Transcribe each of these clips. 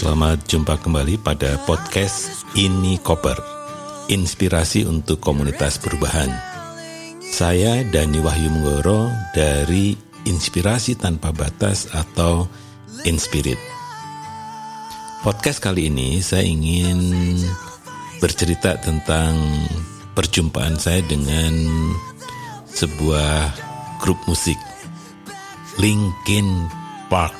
Selamat jumpa kembali pada podcast Ini Koper, inspirasi untuk komunitas perubahan. Saya Dani Wahyu Menggoro dari Inspirasi Tanpa Batas atau Inspirit. Podcast kali ini saya ingin bercerita tentang perjumpaan saya dengan sebuah grup musik Linkin Park.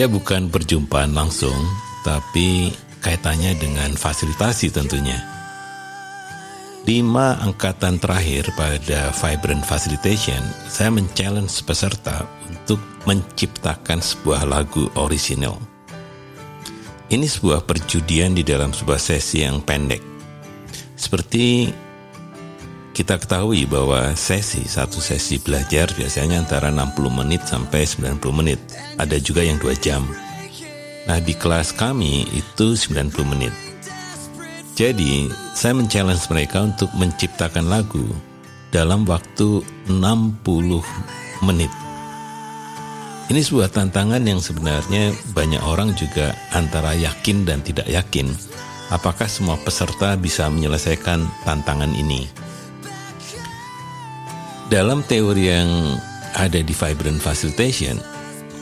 Ya bukan perjumpaan langsung, tapi kaitannya dengan fasilitasi tentunya. Lima angkatan terakhir pada Vibrant Facilitation, saya men-challenge peserta untuk menciptakan sebuah lagu orisinal. Ini sebuah perjudian di dalam sebuah sesi yang pendek. Seperti kita ketahui bahwa sesi, satu sesi belajar biasanya antara 60 menit sampai 90 menit. Ada juga yang 2 jam. Nah di kelas kami itu 90 menit. Jadi saya men-challenge mereka untuk menciptakan lagu dalam waktu 60 menit. Ini sebuah tantangan yang sebenarnya banyak orang juga antara yakin dan tidak yakin apakah semua peserta bisa menyelesaikan tantangan ini. Dalam teori yang ada di Vibrant Facilitation,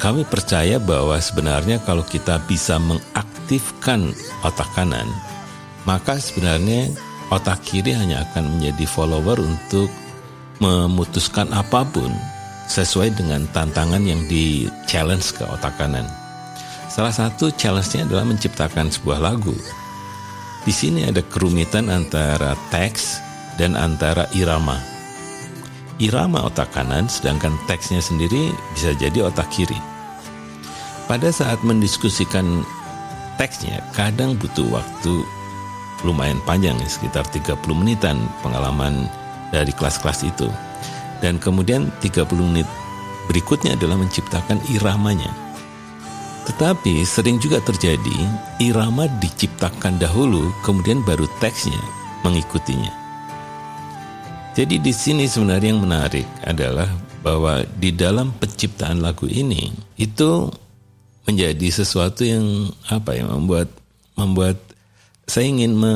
kami percaya bahwa sebenarnya kalau kita bisa mengaktifkan otak kanan, maka sebenarnya otak kiri hanya akan menjadi follower untuk memutuskan apa pun sesuai dengan tantangan yang di challenge ke otak kanan. Salah satu challenge-nya adalah menciptakan sebuah lagu. Di sini ada kerumitan antara teks dan antara irama irama otak kanan, sedangkan teksnya sendiri bisa jadi otak kiri. Pada saat mendiskusikan teksnya, kadang butuh waktu lumayan panjang, sekitar 30 menitan pengalaman dari kelas-kelas itu. Dan kemudian 30 menit berikutnya adalah menciptakan iramanya. Tetapi sering juga terjadi irama diciptakan dahulu, kemudian baru teksnya mengikutinya. Jadi di sini sebenarnya yang menarik adalah bahwa di dalam penciptaan lagu ini itu menjadi sesuatu yang apa ya membuat membuat saya ingin me,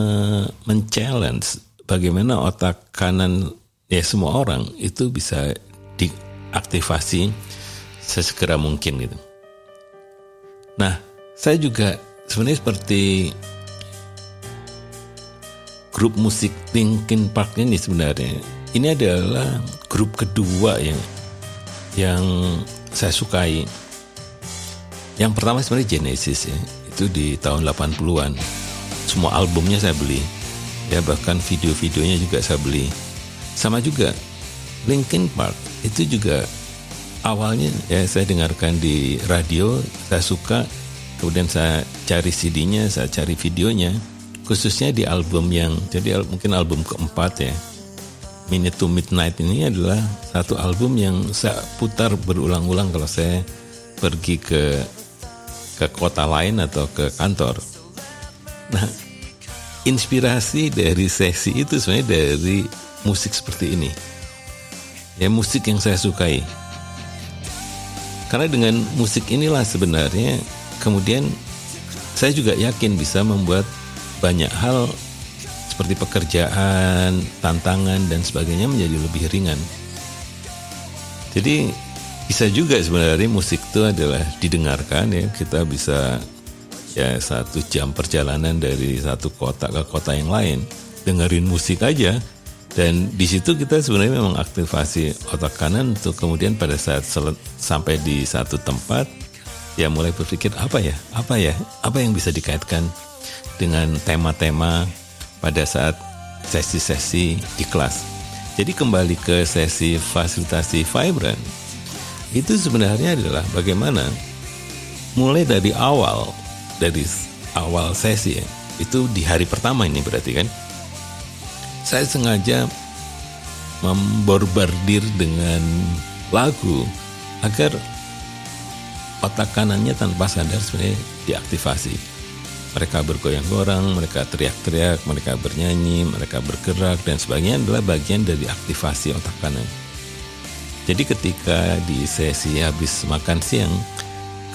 men-challenge bagaimana otak kanan ya semua orang itu bisa diaktifasi sesegera mungkin gitu. Nah, saya juga sebenarnya seperti grup musik Linkin Park ini sebenarnya ini adalah grup kedua yang yang saya sukai. Yang pertama sebenarnya Genesis ya, itu di tahun 80-an. Semua albumnya saya beli. Ya bahkan video-videonya juga saya beli. Sama juga Linkin Park itu juga awalnya ya saya dengarkan di radio, saya suka, kemudian saya cari CD-nya, saya cari videonya, khususnya di album yang jadi mungkin album keempat ya Minute to Midnight ini adalah satu album yang saya putar berulang-ulang kalau saya pergi ke ke kota lain atau ke kantor. Nah, inspirasi dari sesi itu sebenarnya dari musik seperti ini. Ya musik yang saya sukai. Karena dengan musik inilah sebenarnya kemudian saya juga yakin bisa membuat banyak hal seperti pekerjaan, tantangan dan sebagainya menjadi lebih ringan. Jadi bisa juga sebenarnya musik itu adalah didengarkan ya kita bisa ya satu jam perjalanan dari satu kota ke kota yang lain dengerin musik aja. Dan di situ kita sebenarnya memang aktivasi otak kanan untuk kemudian pada saat sampai di satu tempat ya mulai berpikir apa ya? Apa ya? Apa yang bisa dikaitkan dengan tema-tema pada saat sesi-sesi di kelas. Jadi kembali ke sesi fasilitasi Vibrant, itu sebenarnya adalah bagaimana mulai dari awal, dari awal sesi ya, itu di hari pertama ini berarti kan, saya sengaja memborbardir dengan lagu agar otak kanannya tanpa sadar sebenarnya diaktifasi mereka bergoyang-goyang, mereka teriak-teriak, mereka bernyanyi, mereka bergerak dan sebagainya adalah bagian dari aktivasi otak kanan. Jadi ketika di sesi habis makan siang,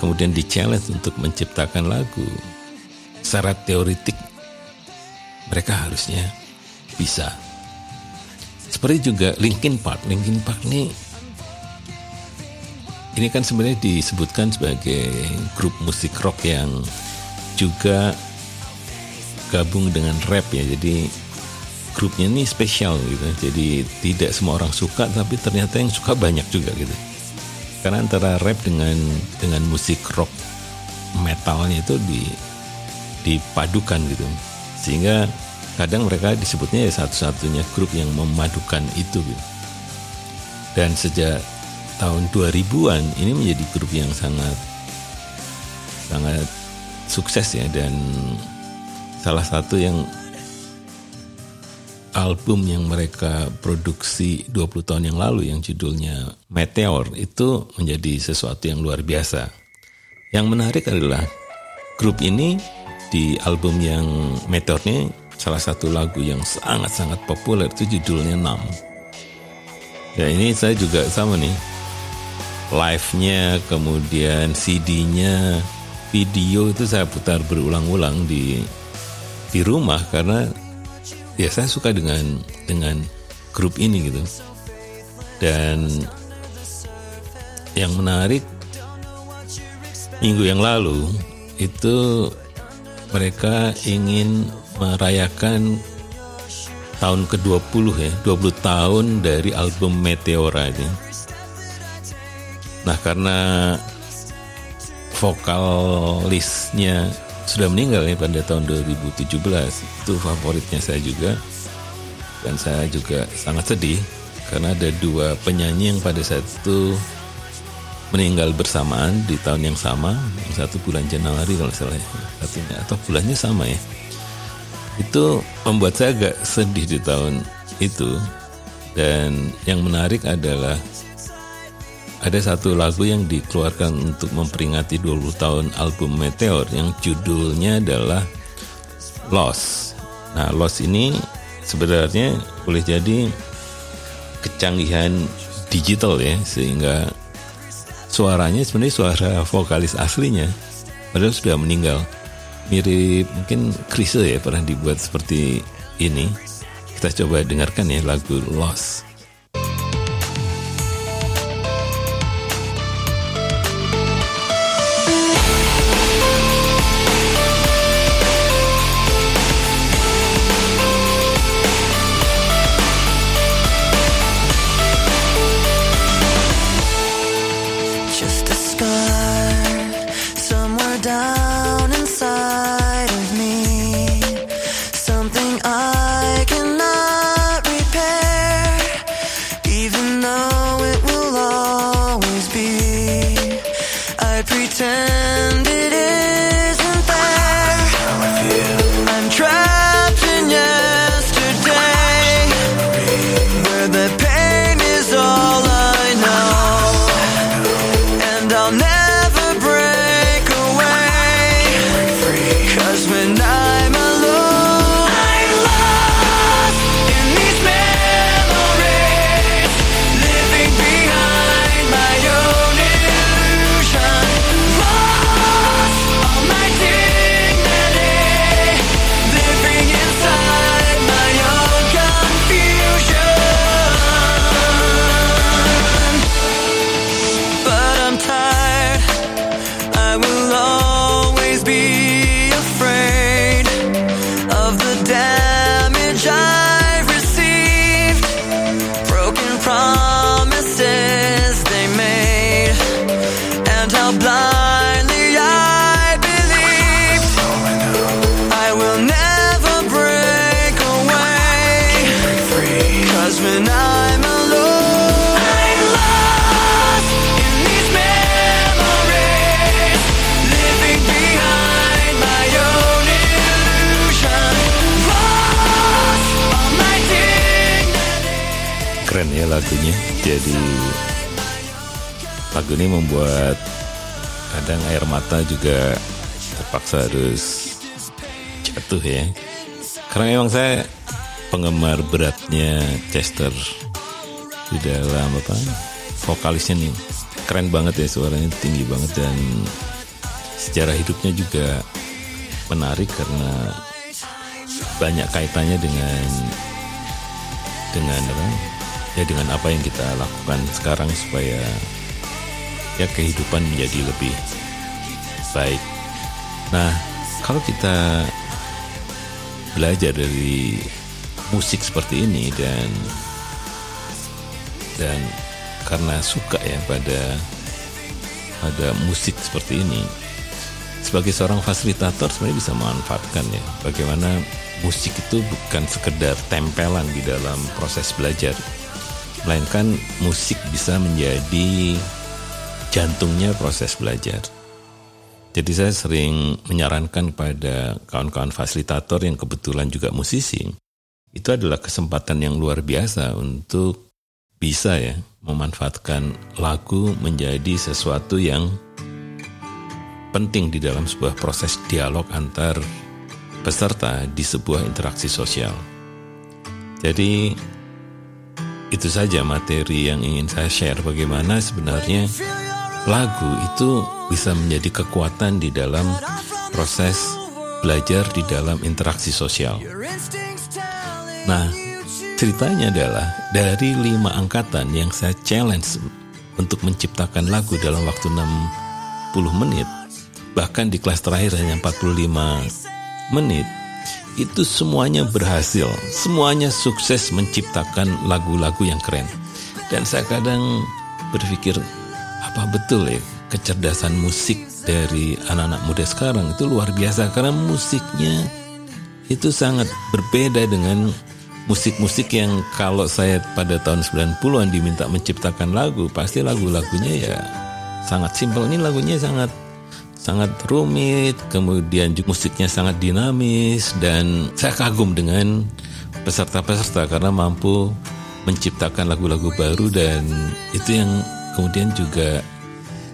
kemudian di challenge untuk menciptakan lagu, secara teoritik mereka harusnya bisa. Seperti juga Linkin Park. Linkin Park ini ini kan sebenarnya disebutkan sebagai grup musik rock yang juga gabung dengan rap ya. Jadi grupnya ini spesial gitu. Jadi tidak semua orang suka tapi ternyata yang suka banyak juga gitu. Karena antara rap dengan dengan musik rock metalnya itu di dipadukan gitu. Sehingga kadang mereka disebutnya ya satu-satunya grup yang memadukan itu gitu. Dan sejak tahun 2000-an ini menjadi grup yang sangat sangat sukses ya dan salah satu yang album yang mereka produksi 20 tahun yang lalu yang judulnya Meteor itu menjadi sesuatu yang luar biasa. Yang menarik adalah grup ini di album yang Meteor ini salah satu lagu yang sangat-sangat populer itu judulnya Nam. Ya ini saya juga sama nih. Live-nya, kemudian CD-nya, video itu saya putar berulang-ulang di di rumah karena ya saya suka dengan dengan grup ini gitu. Dan yang menarik minggu yang lalu itu mereka ingin merayakan tahun ke-20 ya 20 tahun dari album Meteora ini. Nah karena vokalisnya sudah meninggal ya pada tahun 2017 itu favoritnya saya juga. Dan saya juga sangat sedih karena ada dua penyanyi yang pada saat itu meninggal bersamaan di tahun yang sama. Yang satu bulan Januari kalau salah ya, satunya atau bulannya sama ya. Itu membuat saya agak sedih di tahun itu. Dan yang menarik adalah ada satu lagu yang dikeluarkan untuk memperingati 20 tahun album Meteor yang judulnya adalah Lost. Nah, Lost ini sebenarnya boleh jadi kecanggihan digital ya sehingga suaranya sebenarnya suara vokalis aslinya padahal sudah meninggal. Mirip mungkin Krisel ya pernah dibuat seperti ini. Kita coba dengarkan ya lagu Lost. Lagunya jadi lagu ini membuat kadang air mata juga terpaksa harus jatuh ya. Karena memang saya penggemar beratnya Chester di dalam apa vokalisnya nih keren banget ya suaranya tinggi banget dan sejarah hidupnya juga menarik karena banyak kaitannya dengan dengan apa ya dengan apa yang kita lakukan sekarang supaya ya kehidupan menjadi lebih baik. Nah, kalau kita belajar dari musik seperti ini dan dan karena suka ya pada pada musik seperti ini sebagai seorang fasilitator sebenarnya bisa memanfaatkan ya bagaimana musik itu bukan sekedar tempelan di dalam proses belajar melainkan musik bisa menjadi jantungnya proses belajar jadi saya sering menyarankan pada kawan-kawan fasilitator yang kebetulan juga musisi, itu adalah kesempatan yang luar biasa untuk bisa ya memanfaatkan lagu menjadi sesuatu yang penting di dalam sebuah proses dialog antar peserta di sebuah interaksi sosial. Jadi itu saja materi yang ingin saya share bagaimana sebenarnya lagu itu bisa menjadi kekuatan di dalam proses belajar di dalam interaksi sosial. Nah, ceritanya adalah dari lima angkatan yang saya challenge untuk menciptakan lagu dalam waktu 60 menit, bahkan di kelas terakhir hanya 45 menit, itu semuanya berhasil, semuanya sukses menciptakan lagu-lagu yang keren. Dan saya kadang berpikir, apa betul ya kecerdasan musik dari anak-anak muda sekarang itu luar biasa? Karena musiknya itu sangat berbeda dengan musik-musik yang kalau saya pada tahun 90-an diminta menciptakan lagu pasti lagu-lagunya ya sangat simpel. Ini lagunya sangat sangat rumit kemudian musiknya sangat dinamis dan saya kagum dengan peserta-peserta karena mampu menciptakan lagu-lagu baru dan itu yang kemudian juga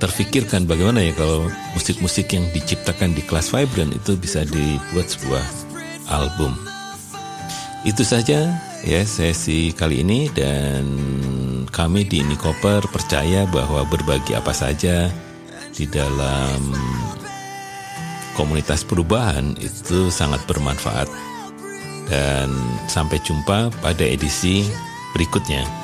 terfikirkan bagaimana ya kalau musik-musik yang diciptakan di kelas Vibrant itu bisa dibuat sebuah album. Itu saja ya sesi kali ini dan kami di Nikoper percaya bahwa berbagi apa saja di dalam komunitas perubahan itu sangat bermanfaat. Dan sampai jumpa pada edisi berikutnya.